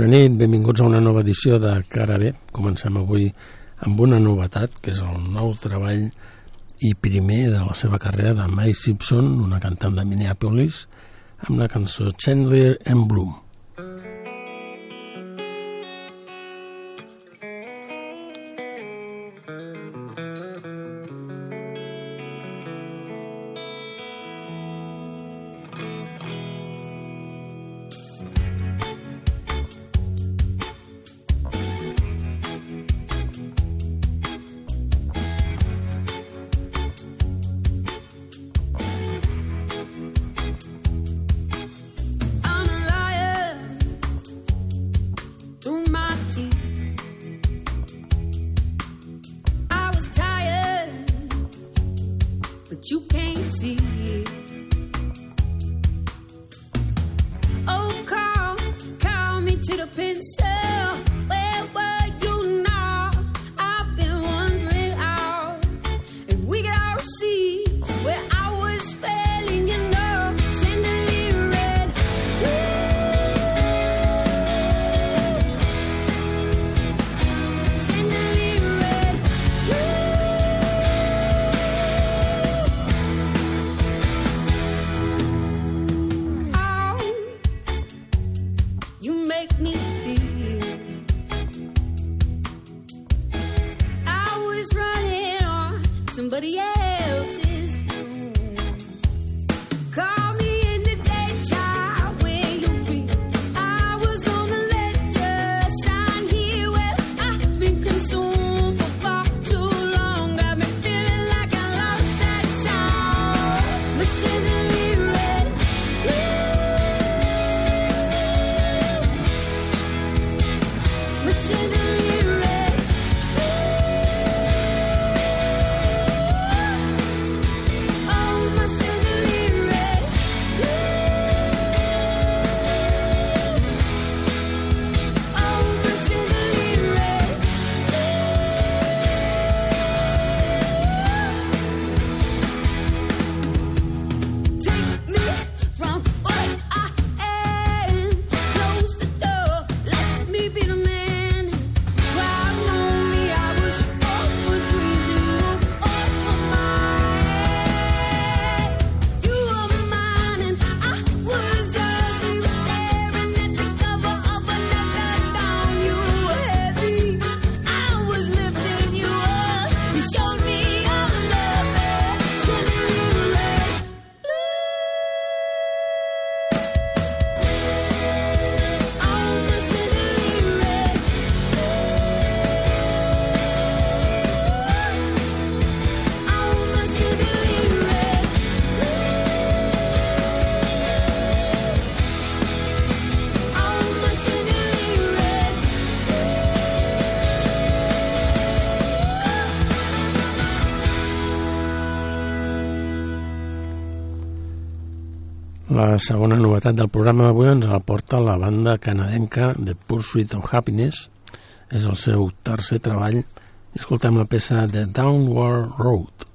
Bona nit, benvinguts a una nova edició de Cara B. Comencem avui amb una novetat, que és el nou treball i primer de la seva carrera de May Simpson, una cantant de Minneapolis, amb la cançó Chandler and Bloom. La segona novetat del programa d'avui ens la porta la banda canadenca de Pursuit of Happiness. És el seu tercer treball. Escoltem la peça de Downward Road.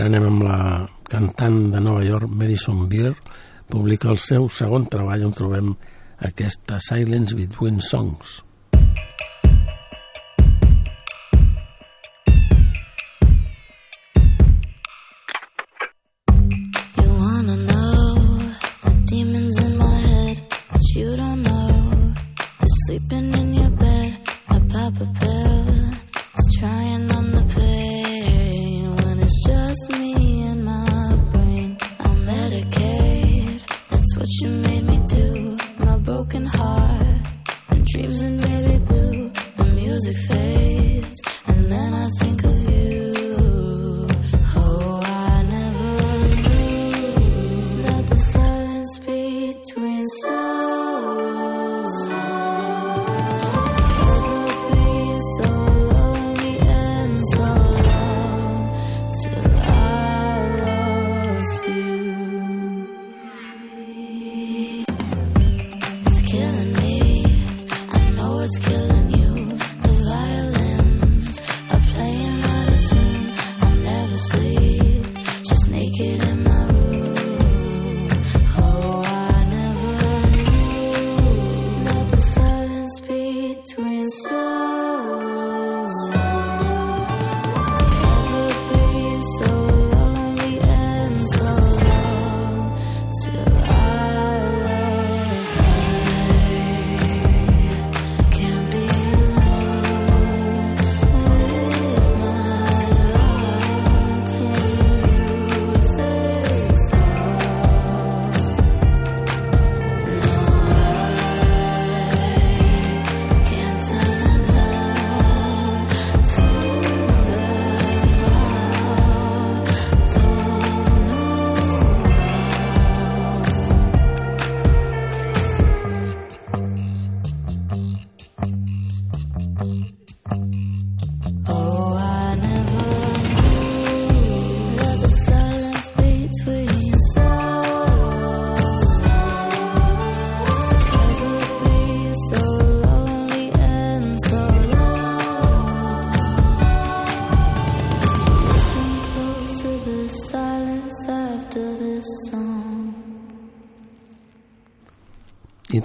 Ara anem amb la cantant de Nova York, Madison Beer, publica el seu segon treball on trobem aquesta Silence Between Songs.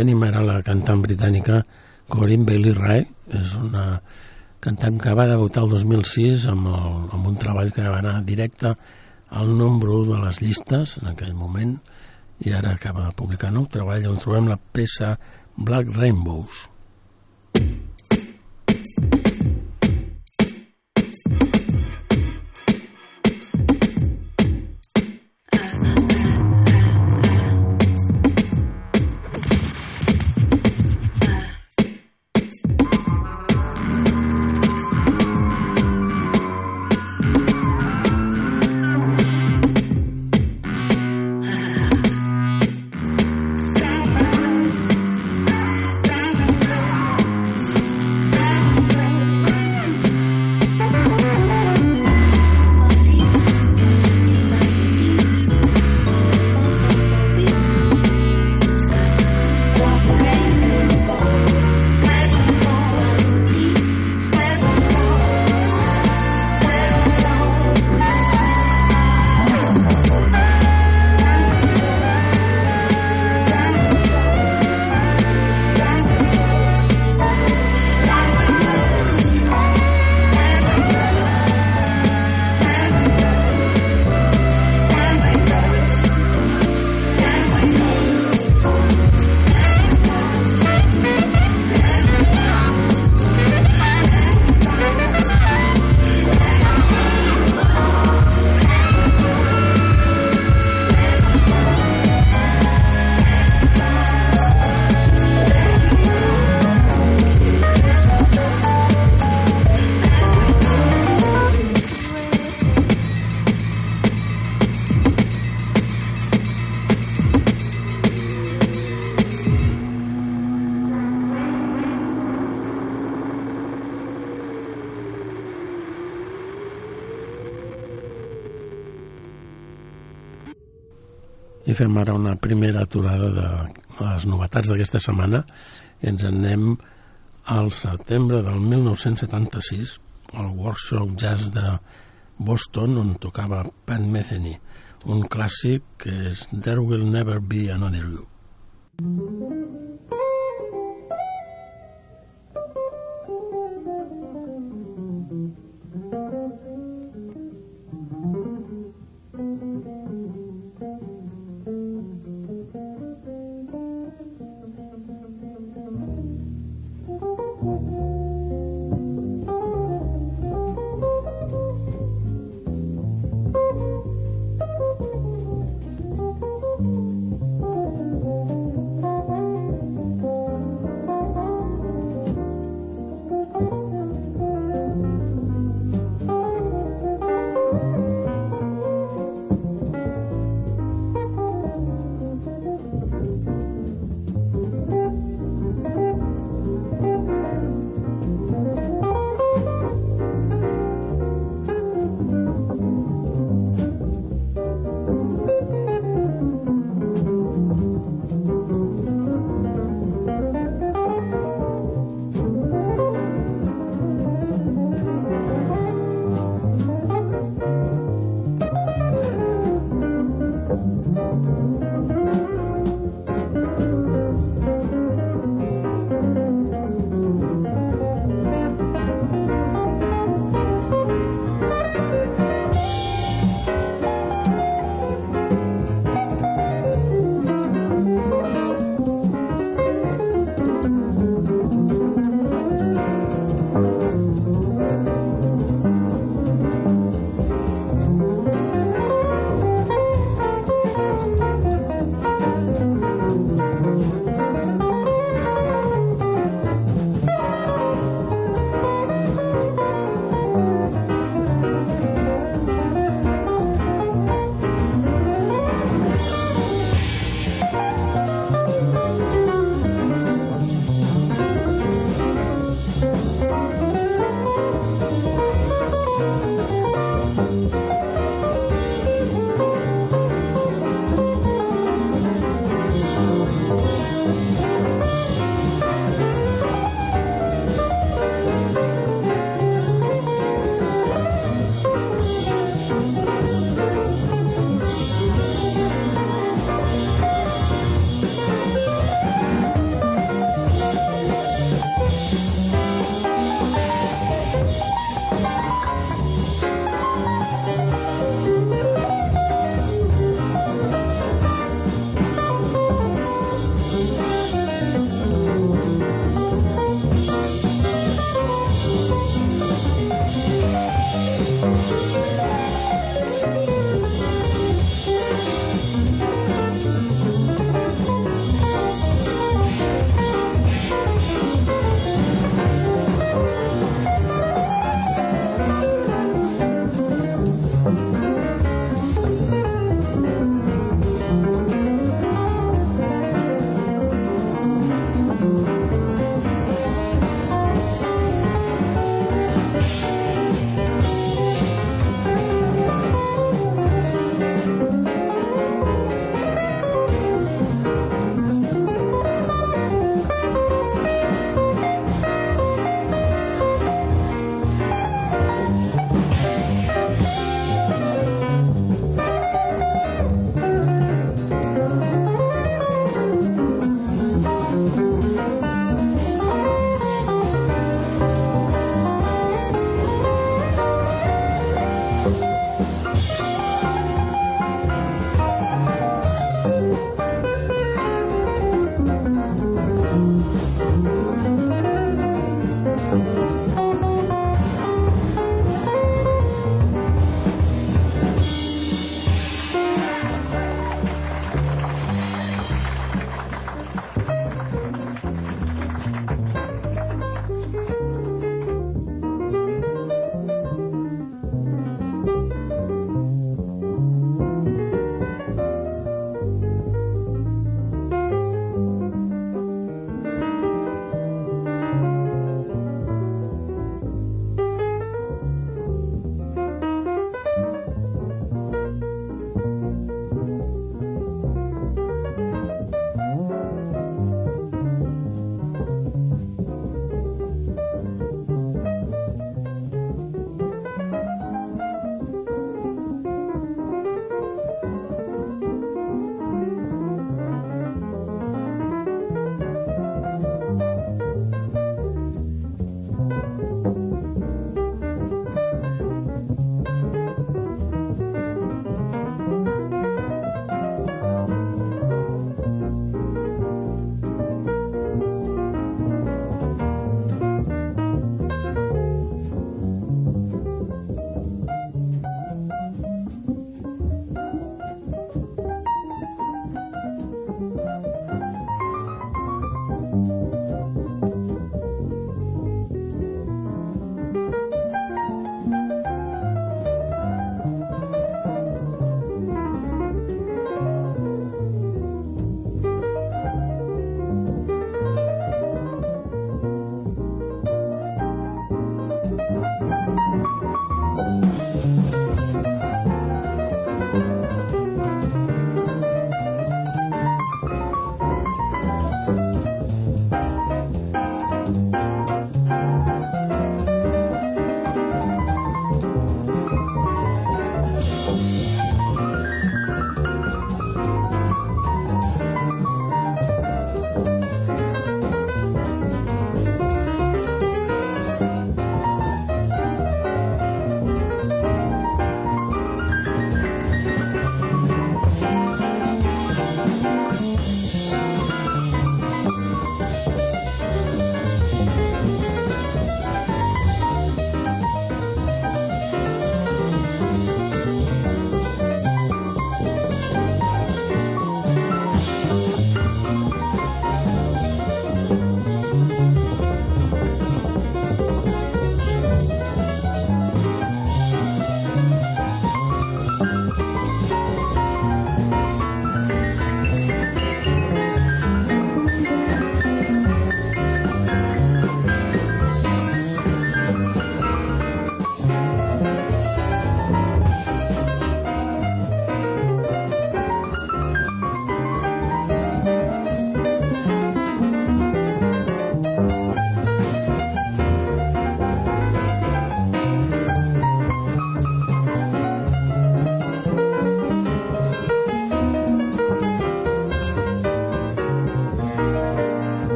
Tenim ara la cantant britànica Corinne Bailey Rae, és una cantant que va debutar el 2006 amb, el, amb un treball que va anar directe al nombre 1 de les llistes en aquell moment i ara acaba de publicar nou treball on trobem la peça Black Rainbows. Fem ara una primera aturada de les novetats d'aquesta setmana i ens en anem al setembre del 1976 al workshop jazz de Boston, on tocava Pat Metheny, un clàssic que és There Will Never Be Another You. Thank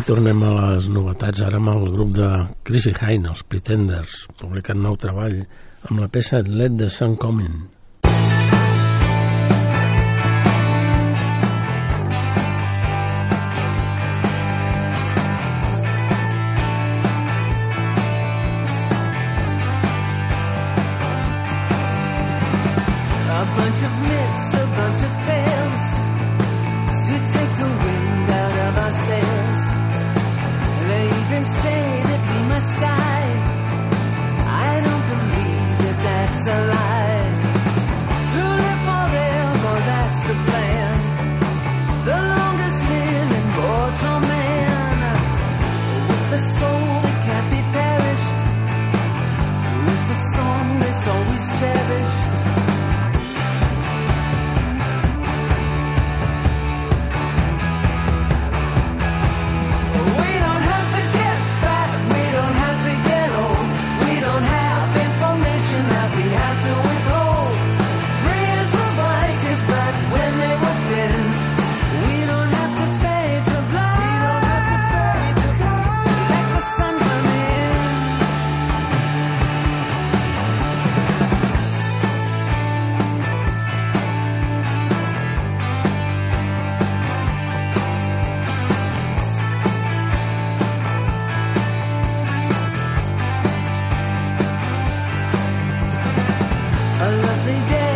I tornem a les novetats, ara amb el grup de Chrissy Hine, els Pretenders, publicant nou treball amb la peça Let the Sun Come In. every day.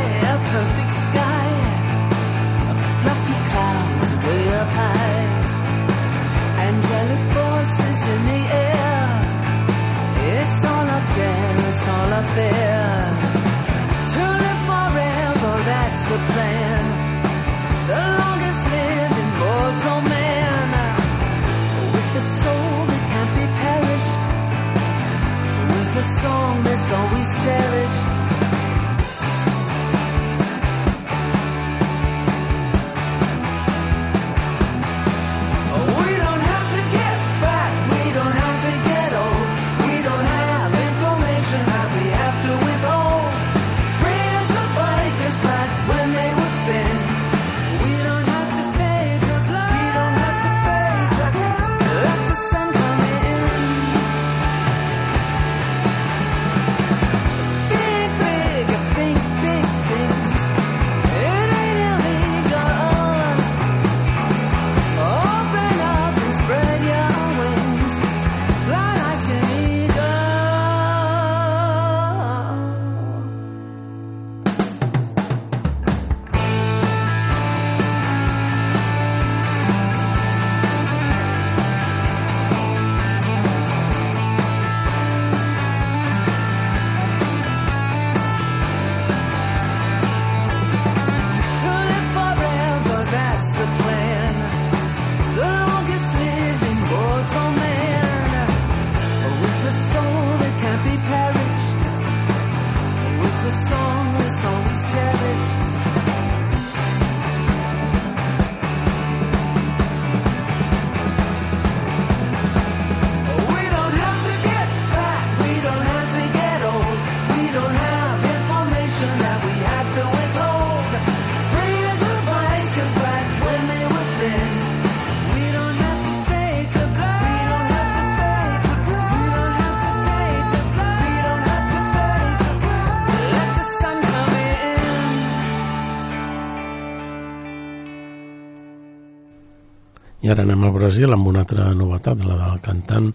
ara anem al Brasil amb una altra novetat, la del cantant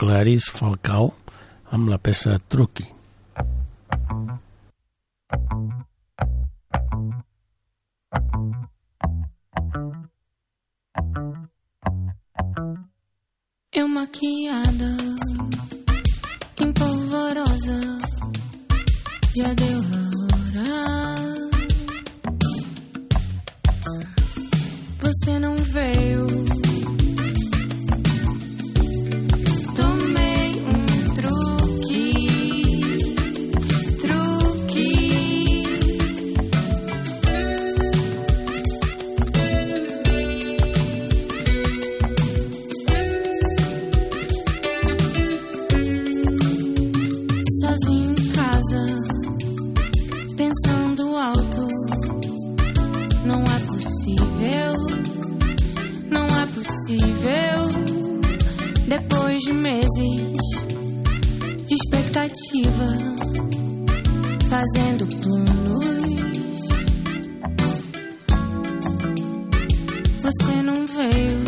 Clarice Falcao amb la peça Truqui. Eu maquiada, empolvorosa, já deu a hora. Você não veio. de meses de expectativa, fazendo planos. Você não veio.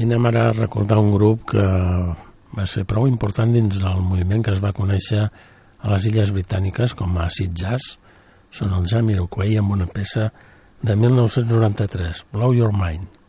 I anem ara a recordar un grup que va ser prou important dins del moviment que es va conèixer a les Illes Britàniques com a Sid jazz. Són els Jamiroquai amb una peça de 1993, Blow Your Mind.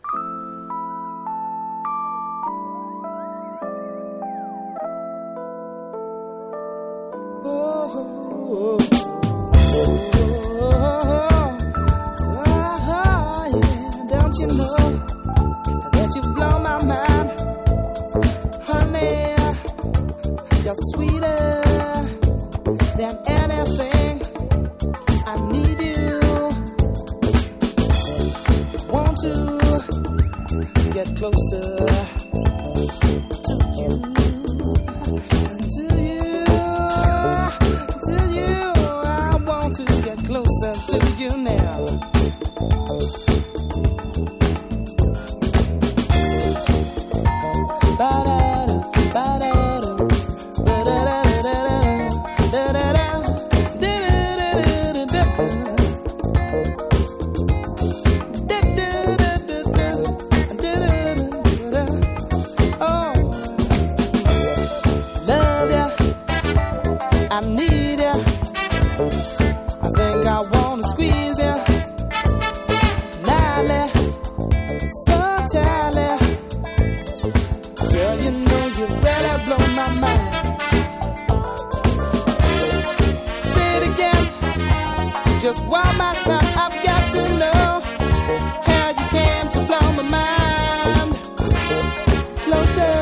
closer.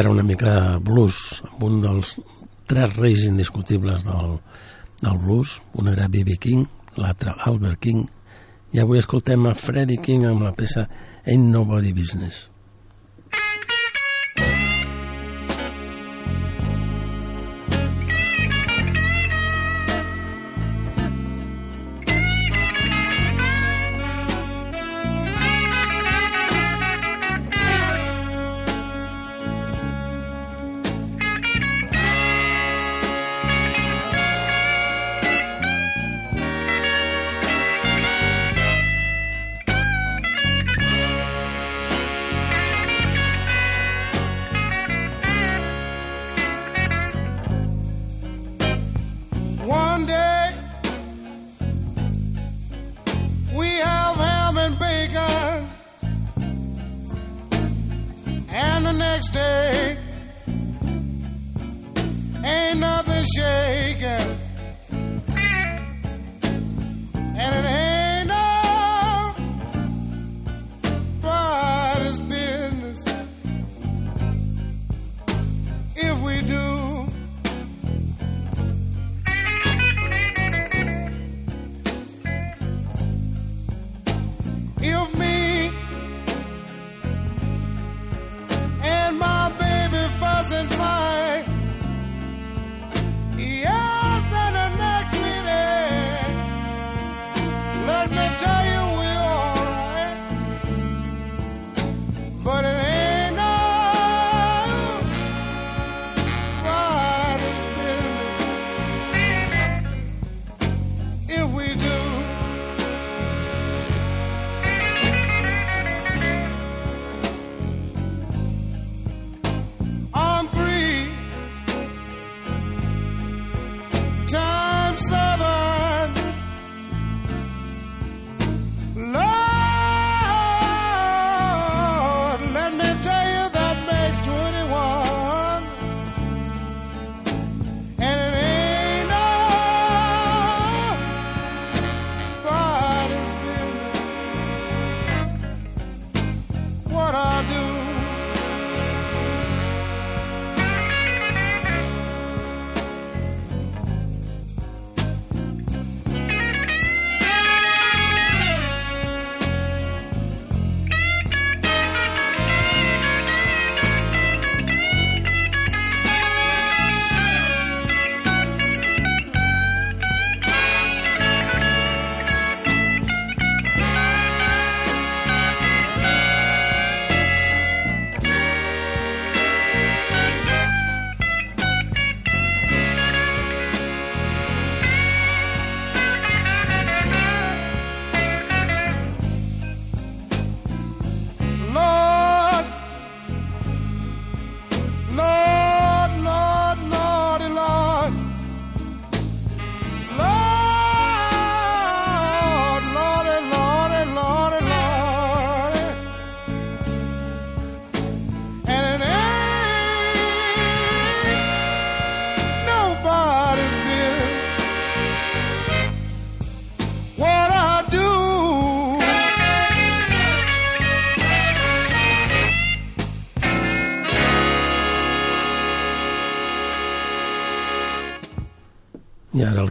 Ara una mica blues, amb un dels tres reis indiscutibles del, del blues. Un era B.B. King, l'altre Albert King, i avui escoltem a Freddie King amb la peça Ain't Nobody Business.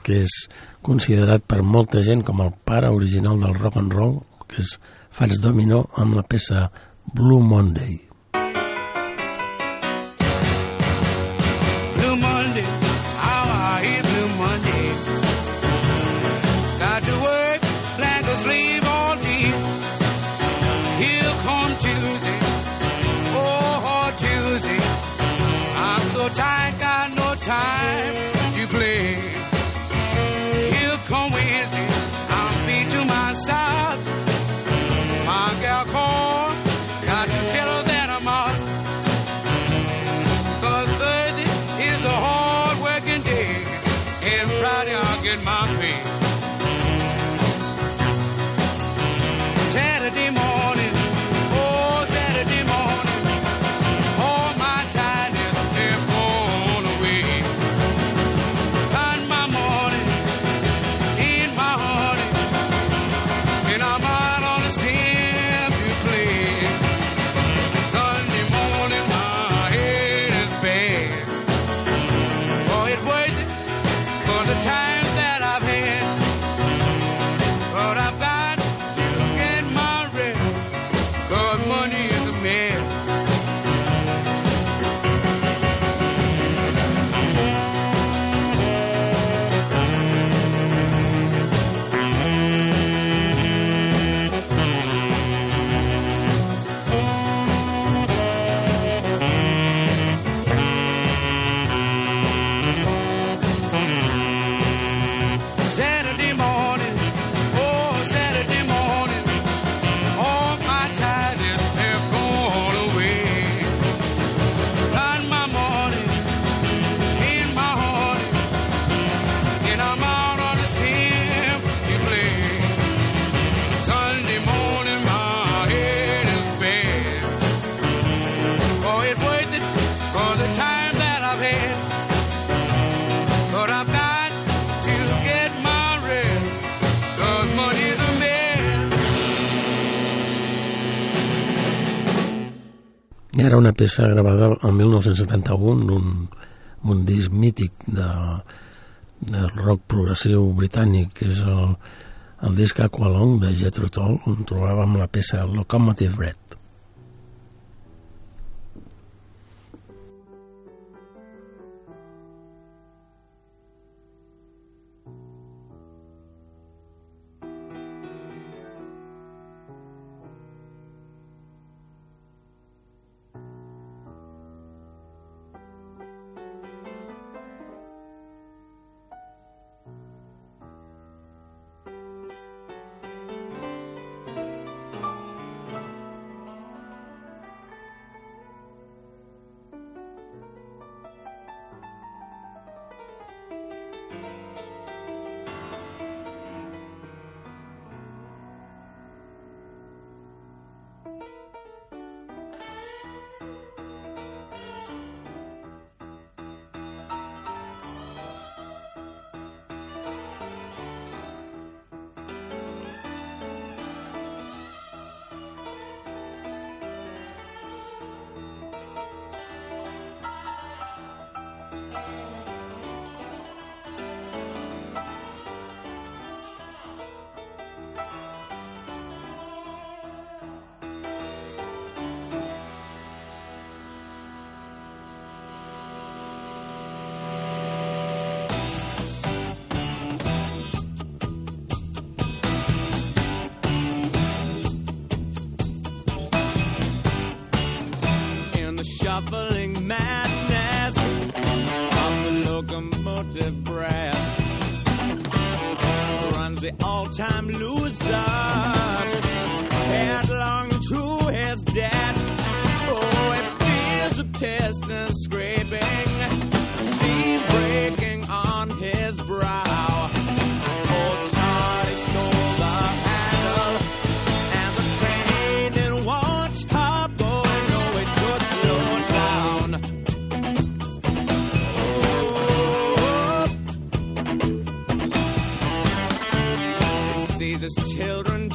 Que és considerat per molta gent com el pare original del rock and roll, que és Fats Domino amb la peça Blue Monday. era una peça gravada el 1971 en un, un disc mític de, de rock progressiu britànic, que és el, el disc Aqualong de Jethro Tull, on trobàvem la peça Locomotive Red.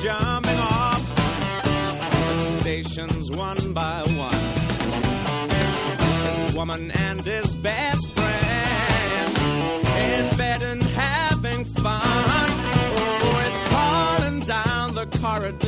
jumping off stations one by one. His woman and his best friend in bed and having fun. Oh, it's falling down the corridor.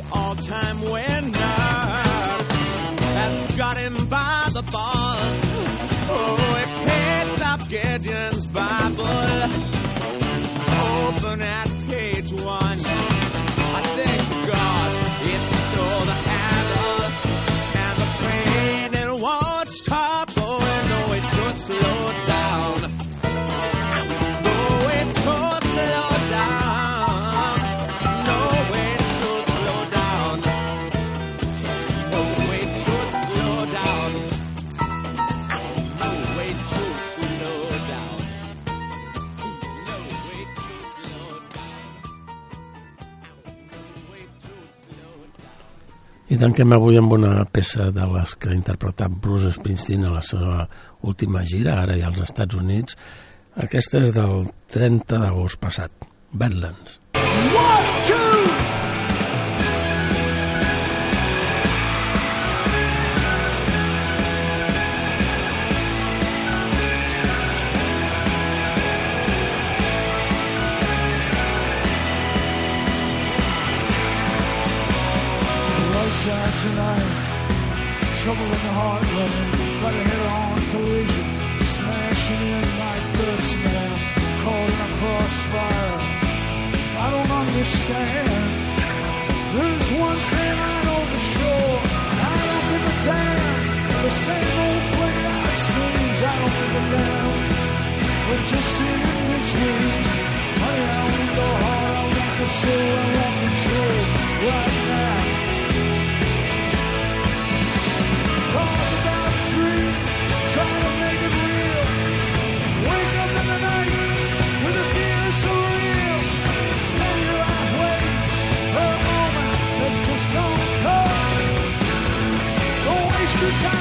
The all-time winner has got him by the balls. Oh, he picks up Gideon's Bible, open at page one. Tanquem avui amb una peça de les que ha interpretat Bruce Springsteen a la seva última gira, ara ja als Estats Units. Aquesta és del 30 d'agost passat, Badlands. Lights tonight. Trouble in the heart running. Got a head-on collision. Smashing in like guts, man. Caught in a crossfire. I don't understand. There's one thing I know for sure. Right up in the town. The same old play out scenes. I don't give a damn. We're just sitting in dreams. Honey, I want the heart. I want the soul. I want control. Right time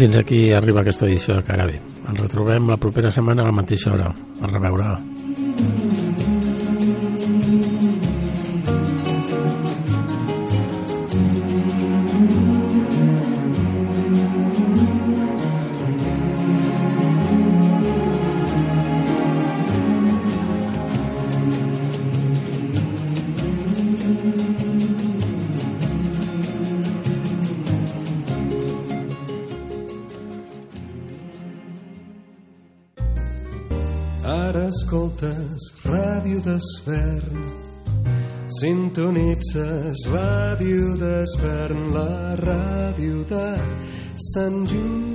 fins aquí arriba aquesta edició de Cara B. Ens retrobem la propera setmana a la mateixa hora. A reveure. Sintonitzes Ràdio d'Esvern, la ràdio de Sant Just 90.